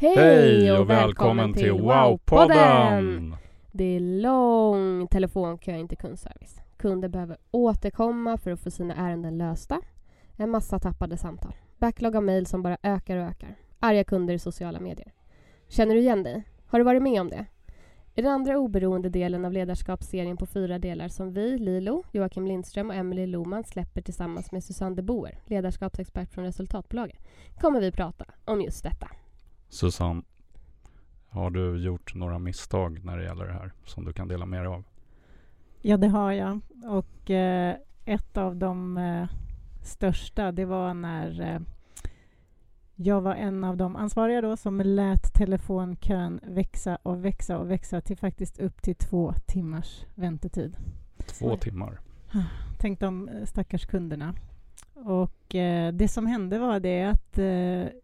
Hej, Hej och välkommen till Wow-podden! Det är lång telefonkö in till kundservice. Kunder behöver återkomma för att få sina ärenden lösta. En massa tappade samtal. Backlog av mejl som bara ökar och ökar. Arga kunder i sociala medier. Känner du igen dig? Har du varit med om det? I den andra oberoende delen av ledarskapsserien på fyra delar som vi, Lilo, Joakim Lindström och Emily Lohman släpper tillsammans med Susanne de Boer, ledarskapsexpert från Resultatbolaget, kommer vi prata om just detta. Susanne, har du gjort några misstag när det gäller det här som du kan dela med dig av? Ja, det har jag. Och eh, ett av de eh, största, det var när eh, jag var en av de ansvariga då som lät telefonkön växa och växa och växa till faktiskt upp till två timmars väntetid. Två timmar. Tänk de eh, stackars kunderna. Och eh, det som hände var det att eh,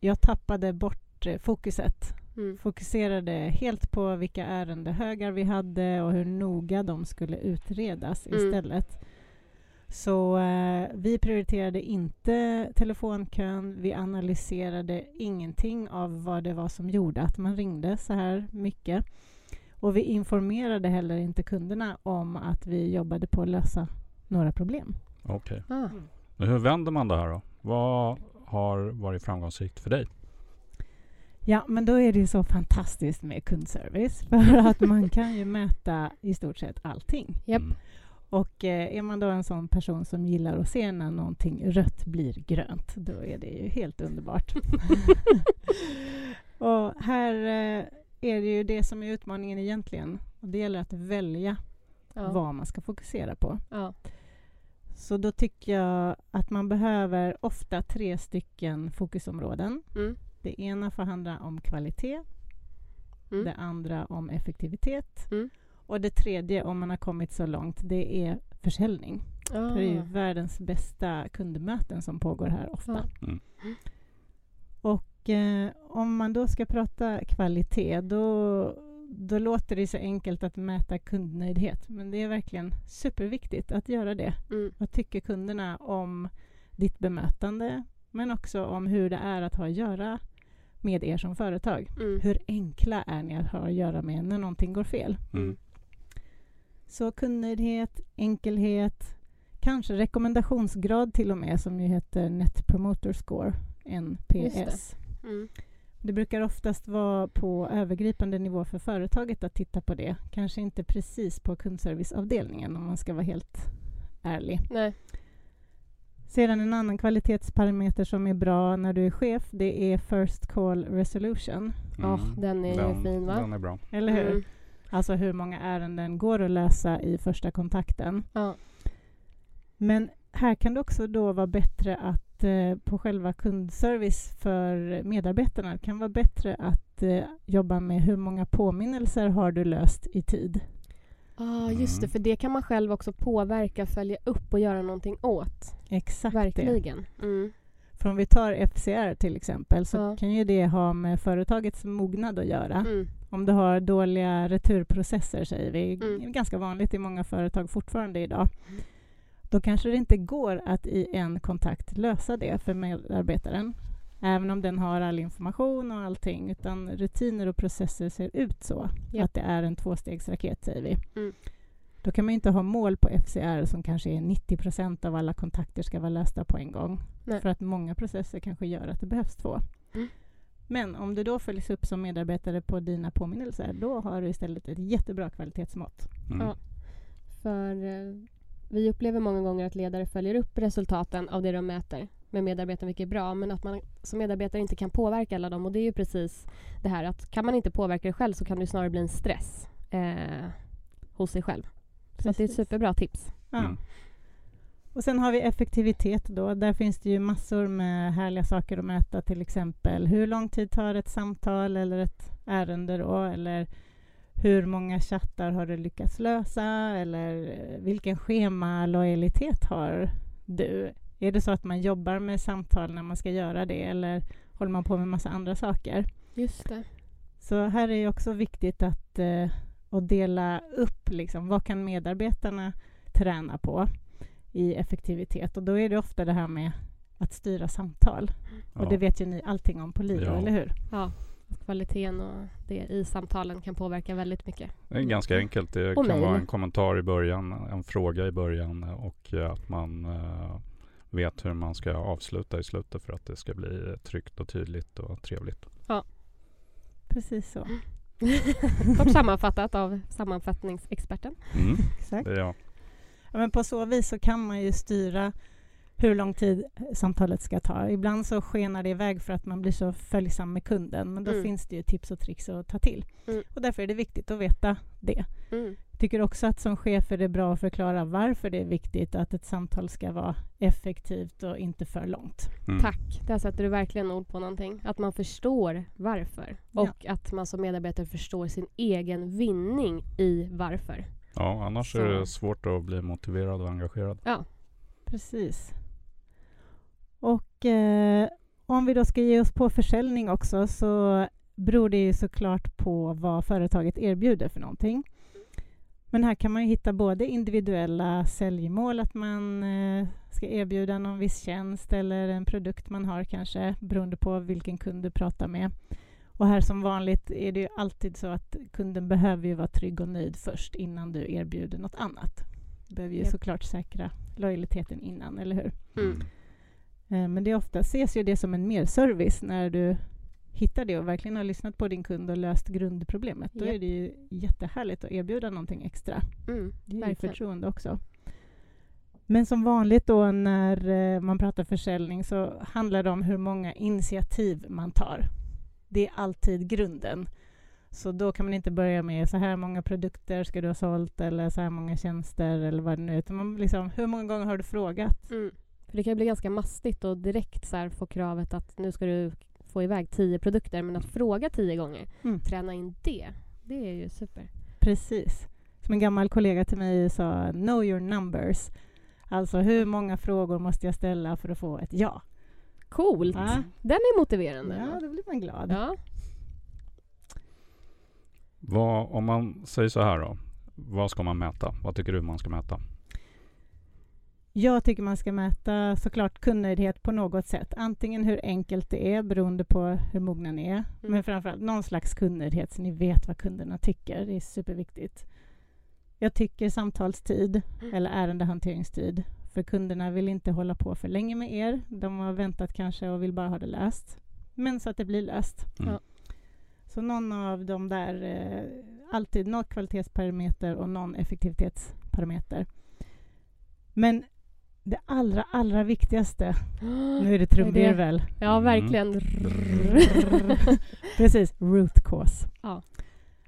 jag tappade bort fokuset Mm. fokuserade helt på vilka ärendehögar vi hade och hur noga de skulle utredas Mm. istället. Så eh, vi prioriterade inte telefonkön. Vi analyserade ingenting av vad det var som gjorde att man ringde så här mycket. Och vi informerade heller inte kunderna om att vi jobbade på att lösa några problem. Okej. Ah. Men hur vänder man det här då? Vad har varit framgångsrikt för dig? Ja, men då är det ju så fantastiskt med kundservice för att man kan ju mäta i stort sett allting. Japp. Mm. Och eh, är man då en sån person som gillar att se när någonting rött blir grönt, då är det ju helt underbart. och här eh, är det ju det som är utmaningen egentligen. Och det gäller att välja Ja. vad man ska fokusera på. Ja. Så då tycker jag att man behöver ofta tre stycken fokusområden. Mm. Det ena får handla om kvalitet, Mm. det andra om effektivitet Mm. och det tredje, om man har kommit så långt, det är försäljning. Ah. För det är ju världens bästa kundmöten som pågår här ofta. Mm. Och eh, om man då ska prata kvalitet, då, då låter det så enkelt att mäta kundnöjdhet. Men det är verkligen superviktigt att göra det. Mm. Vad tycker kunderna om ditt bemötande? Men också om hur det är att ha att göra med er som företag. Mm. Hur enkla är ni att ha att göra med när någonting går fel? Mm. Så kundnöjdhet, enkelhet, kanske rekommendationsgrad till och med som ju heter Net Promoter Score, NPS. Mm. Det brukar oftast vara på övergripande nivå för företaget att titta på det. Kanske inte precis på kundserviceavdelningen om man ska vara helt ärlig. Nej. Sedan en annan kvalitetsparameter som är bra när du är chef, det är First Call Resolution. Ja, den är ju den, fin, va? Den är bra. Eller hur? Mm. Alltså hur många ärenden går att lösa i första kontakten. Ja. Men här kan det också då vara bättre att eh, på själva kundservice för medarbetarna det kan vara bättre att eh, jobba med hur många påminnelser har du löst i tid. Ah, just det, Mm. för det kan man själv också påverka, följa upp och göra någonting åt. Exakt det. Verkligen. Mm. För om vi tar FCR till exempel så Ja. kan ju det ha med företagets mognad att göra. Mm. Om du har dåliga returprocesser, säger vi, Mm. det ganska vanligt i många företag fortfarande idag, då kanske det inte går att i en kontakt lösa det för medarbetaren, även om den har all information och allting, utan rutiner och processer ser ut så, Ja. att det är en tvåstegsraket, säger vi. Mm. Då kan man inte ha mål på FCR som kanske är 90 procent av alla kontakter ska vara lösta på en gång. Nej. För att många processer kanske gör att det behövs två. Mm. Men om du då följs upp som medarbetare på dina påminnelser, då har du istället ett jättebra kvalitetsmått. Mm. Ja. För eh, vi upplever många gånger att ledare följer upp resultaten av det de mäter med medarbetarna, vilket är bra, men att man som medarbetare inte kan påverka alla dem. Och det är ju precis det här att kan man inte påverka det själv så kan det snarare bli en stress eh, hos sig själv. Så att det är ett Precis. superbra tips. Ja. Mm. Och sen har vi effektivitet då. Där finns det ju massor med härliga saker att mäta. Till exempel hur lång tid tar ett samtal eller ett ärende då? Eller hur många chattar har du lyckats lösa? Eller eh, vilken schemalojalitet har du? Är det så att man jobbar med samtal när man ska göra det eller håller man på med massa andra saker? Just det. Så här är det också viktigt att, eh, att dela upp liksom, vad kan medarbetarna träna på i effektivitet. Och då är det ofta det här med att styra samtal. Och Ja. det vet ju ni allting om på Lido, Ja. eller hur? Ja, kvaliteten och det i samtalen kan påverka väldigt mycket. Det är ganska enkelt. Det Och kan mejl. vara en kommentar i början, en fråga i början och eh, att man eh, vet hur man ska avsluta i slutet för att det ska bli tryggt och tydligt och trevligt. Precis så. Kort sammanfattat av sammanfattningsexperten. Mm, Exakt. det är jag. Ja, men på så vis så kan man ju styra hur lång tid samtalet ska ta. Ibland så skenar det iväg för att man blir så följsam med kunden, men då Mm. finns det ju tips och tricks att ta till. Mm. Och därför är det viktigt att veta det. Mm. Tycker också att som chef är det bra att förklara varför det är viktigt att ett samtal ska vara effektivt och inte för långt. Mm. Tack. Där sätter du verkligen ord på någonting. Att man förstår varför. Ja. Och att man som medarbetare förstår sin egen vinning i varför. Ja, annars Så- är det svårt att bli motiverad och engagerad. Ja. Precis. Och eh, om vi då ska ge oss på försäljning också så beror det ju såklart på vad företaget erbjuder för någonting. Men här kan man ju hitta både individuella säljmål, att man eh, ska erbjuda någon viss tjänst eller en produkt man har kanske, beroende på vilken kund du pratar med. Och här som vanligt är det ju alltid så att kunden behöver ju vara trygg och nöjd först innan du erbjuder något annat. Du behöver ju Japp. såklart säkra lojaliteten innan, eller hur? Mm. Eh, Men det ofta ses ju det som en merservice när du hittar det och verkligen har lyssnat på din kund och löst grundproblemet. Då Japp. är det ju jättehärligt att erbjuda någonting extra. Mm. Det är ju förtroende också. Men som vanligt då när eh, man pratar försäljning så handlar det om hur många initiativ man tar. Det är alltid grunden. Så då kan man inte börja med så här många produkter ska du ha sålt eller så här många tjänster eller vad det nu är. Utan man liksom, hur många gånger har du frågat? Mm. För det kan ju bli ganska mastigt och direkt så här få kravet att nu ska du få iväg tio produkter. Men att fråga tio gånger, Mm. träna in det, det är ju super. Precis. Som en gammal kollega till mig sa, know your numbers. Alltså hur många frågor måste jag ställa för att få ett ja? Coolt! Ja. Den är motiverande. Ja, då blir man glad. Ja. Vad, om man säger så här då. Vad ska man mäta? Vad tycker du man ska mäta? Jag tycker man ska mäta såklart kundnöjdhet på något sätt. Antingen hur enkelt det är beroende på hur mogna ni är. Men framförallt någon slags kundnöjdhet så ni vet vad kunderna tycker. Det är superviktigt. Jag tycker samtalstid eller ärendehanteringstid. För kunderna vill inte hålla på för länge med er. De har väntat kanske och vill bara ha det löst. Men så att det blir löst. Mm. Ja. Så någon av de där, eh, alltid någon kvalitetsparameter och någon effektivitetsparameter. Men det allra, allra viktigaste, nu är det trumvirvel. Ja, Mm. verkligen. Precis, root cause. Ja.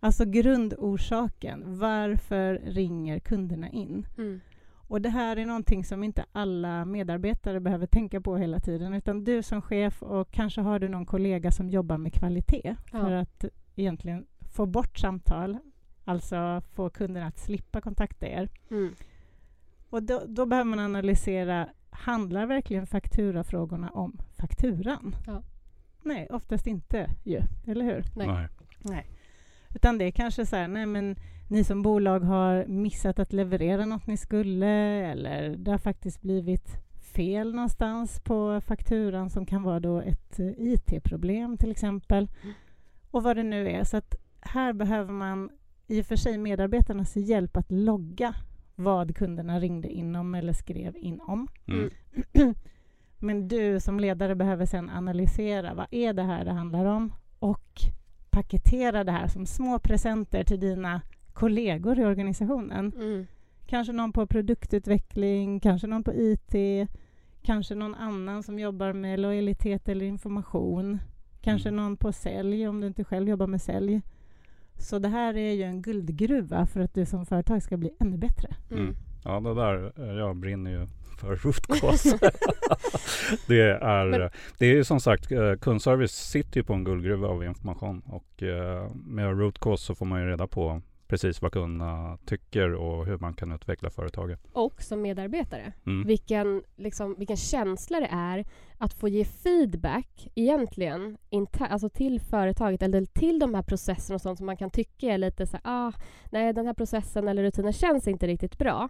Alltså grundorsaken. Varför ringer kunderna in? Mm. Och det här är någonting som inte alla medarbetare behöver tänka på hela tiden, utan du som chef och kanske har du någon kollega som jobbar med kvalitet Ja. för att egentligen få bort samtal, alltså få kunderna att slippa kontakta er. Mm. Och då, då behöver man analysera, handlar verkligen fakturafrågorna om fakturan? Ja. Nej, oftast inte ju, eller hur? Nej. Nej. Nej. Utan det är kanske så här, nej men ni som bolag har missat att leverera något ni skulle eller det har faktiskt blivit fel någonstans på fakturan som kan vara då ett eh, IT-problem till exempel. Mm. Och vad det nu är. Så att här behöver man i och för sig medarbetarnas hjälp att logga vad kunderna ringde in om eller skrev in om. Mm. Men du som ledare behöver sen analysera vad är det här det handlar om och paketera det här som små presenter till dina kollegor i organisationen. Mm. Kanske någon på produktutveckling, kanske någon på IT, kanske någon annan som jobbar med lojalitet eller information. Kanske Mm. någon på sälj om du inte själv jobbar med sälj. Så det här är ju en guldgruva för att du som företag ska bli ännu bättre. Mm. Ja, det där, eh, jag brinner ju för root cause. det, är, Men- det är ju som sagt, eh, kundservice sitter ju på en guldgruva av information och eh, med root cause så får man ju reda på precis vad kunderna tycker och hur man kan utveckla företaget. Och som medarbetare, Mm. vilken, liksom, vilken känsla det är att få ge feedback egentligen inter- alltså till företaget eller till de här processerna och sånt som man kan tycka är lite så här, ah, nej den här processen eller rutinen känns inte riktigt bra.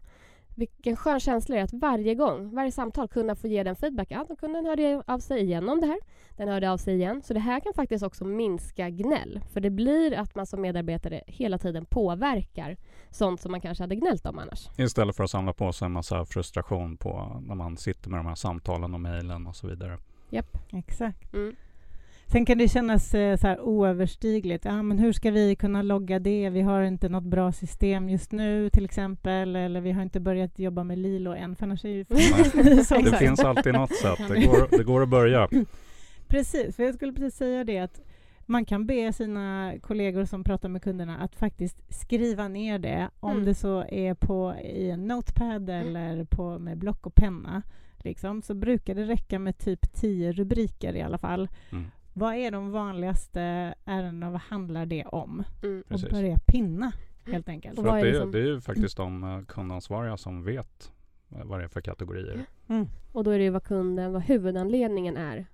Vilken skön känsla det är att varje gång, varje samtal kunna få ge den feedback. Ja, då kunden hörde av sig igen om det här. Den hörde av sig igen. Så det här kan faktiskt också minska gnäll. För det blir att man som medarbetare hela tiden påverkar sånt som man kanske hade gnällt om annars. Istället för att samla på sig en massa frustration på när man sitter med de här samtalen och mejlen och så vidare. Japp. Exakt. Mm. Sen kan det kännas eh, så här oöverstigligt. Ja, men hur ska vi kunna logga det? Vi har inte något bra system just nu till exempel. Eller vi har inte börjat jobba med Lilo än. För annars är ju Det finns alltid något sätt. Det går, det går att börja. Precis, för jag skulle precis säga det att man kan be sina kollegor som pratar med kunderna att faktiskt skriva ner det om Mm. det så är på i en notepad eller på med block och penna. Liksom, så brukar det räcka med typ tio rubriker i alla fall. Mm. Vad är de vanligaste ärendena? Vad handlar det om? Mm. Precis. Och börja pinna, helt enkelt. Och För är det, liksom- är, det är ju faktiskt de eh, kundansvariga som vet eh, vad det är för kategorier. Mm. Och då är det ju vad kunden, vad huvudanledningen är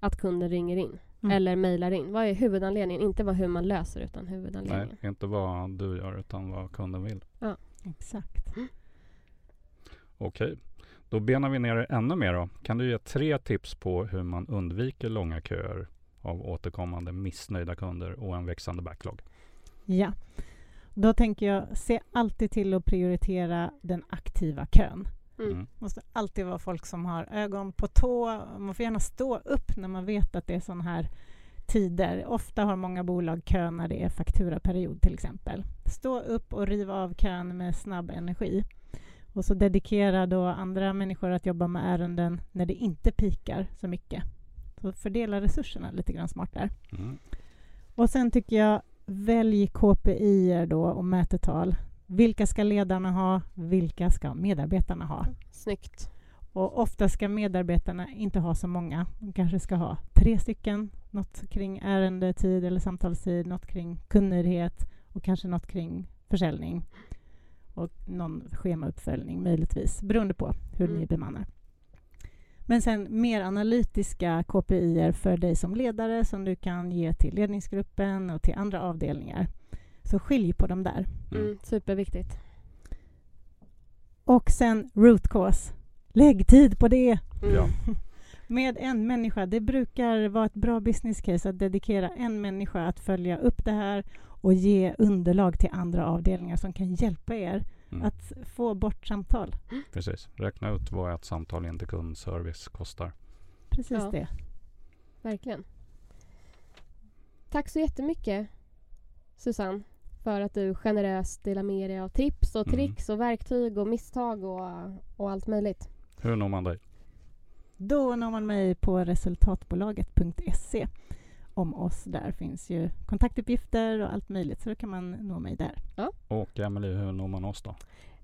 att kunden ringer in Mm. eller mejlar in. Vad är huvudanledningen? Inte vad hur man löser utan huvudanledningen. Nej, inte vad du gör utan vad kunden vill. Exakt. Okej, då benar vi ner det ännu mer då. Kan du ge tre tips på hur man undviker långa köer av återkommande missnöjda kunder och en växande backlog? Ja. Då tänker jag, se alltid till att prioritera den aktiva kön. Mm. Mm. måste alltid vara folk som har ögon på tå. Man får gärna stå upp när man vet att det är sådana här tider. Ofta har många bolag kö när det är fakturaperiod till exempel. Stå upp och riva av kön med snabb energi. Och så dedikera då andra människor att jobba med ärenden när det inte pikar så mycket. Så fördela resurserna lite grann smart där. Mm. Och sen tycker jag, välj KPI då och mätetal. Vilka ska ledarna ha? Vilka ska medarbetarna ha? Snyggt. Och ofta ska medarbetarna inte ha så många. De kanske ska ha tre stycken. Något kring ärendetid eller samtalstid, något kring kundnöjdhet och kanske något kring försäljning. Och någon schemauppföljning möjligtvis, beroende på hur Mm. ni bemannar. Men sen mer analytiska KPI för dig som ledare som du kan ge till ledningsgruppen och till andra avdelningar. Så skilj på dem där. Mm. Mm, superviktigt. Och sen root cause. Lägg tid på det. Mm. Ja. Med en människa. Det brukar vara ett bra business case att dedikera en människa att följa upp det här och ge underlag till andra avdelningar som kan hjälpa er Mm. att få bort samtal. Precis. Räkna ut vad ett samtal in till kundservice kostar. Precis Ja. det. Verkligen. Tack så jättemycket Susanne för att du generöst delar med dig av tips och Mm. tricks och verktyg och misstag och, och allt möjligt. Hur når man dig? Då når man mig på resultatbolaget.se. Om oss där finns ju kontaktuppgifter och allt möjligt så då kan man nå mig där. Och Emelie, hur når man oss då?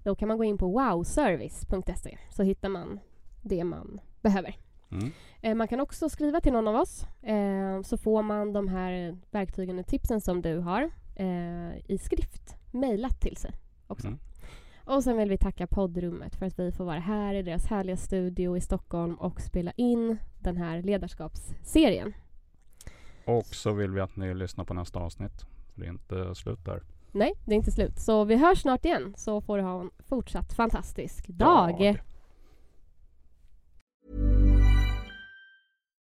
Då kan man gå in på wowservice.se så hittar man det man behöver. Mm. Eh, Man kan också skriva till någon av oss eh, så får man de här verktygen och tipsen som du har eh, i skrift mejlat till sig också. Mm. Och sen vill vi tacka poddrummet för att vi får vara här i deras härliga studio i Stockholm och spela in den här ledarskapsserien. Och så vill vi att ni lyssnar på nästa avsnitt. För det är inte slut där. Nej, det är inte slut. Så vi hörs snart igen så får du ha en fortsatt fantastisk dag. Dag.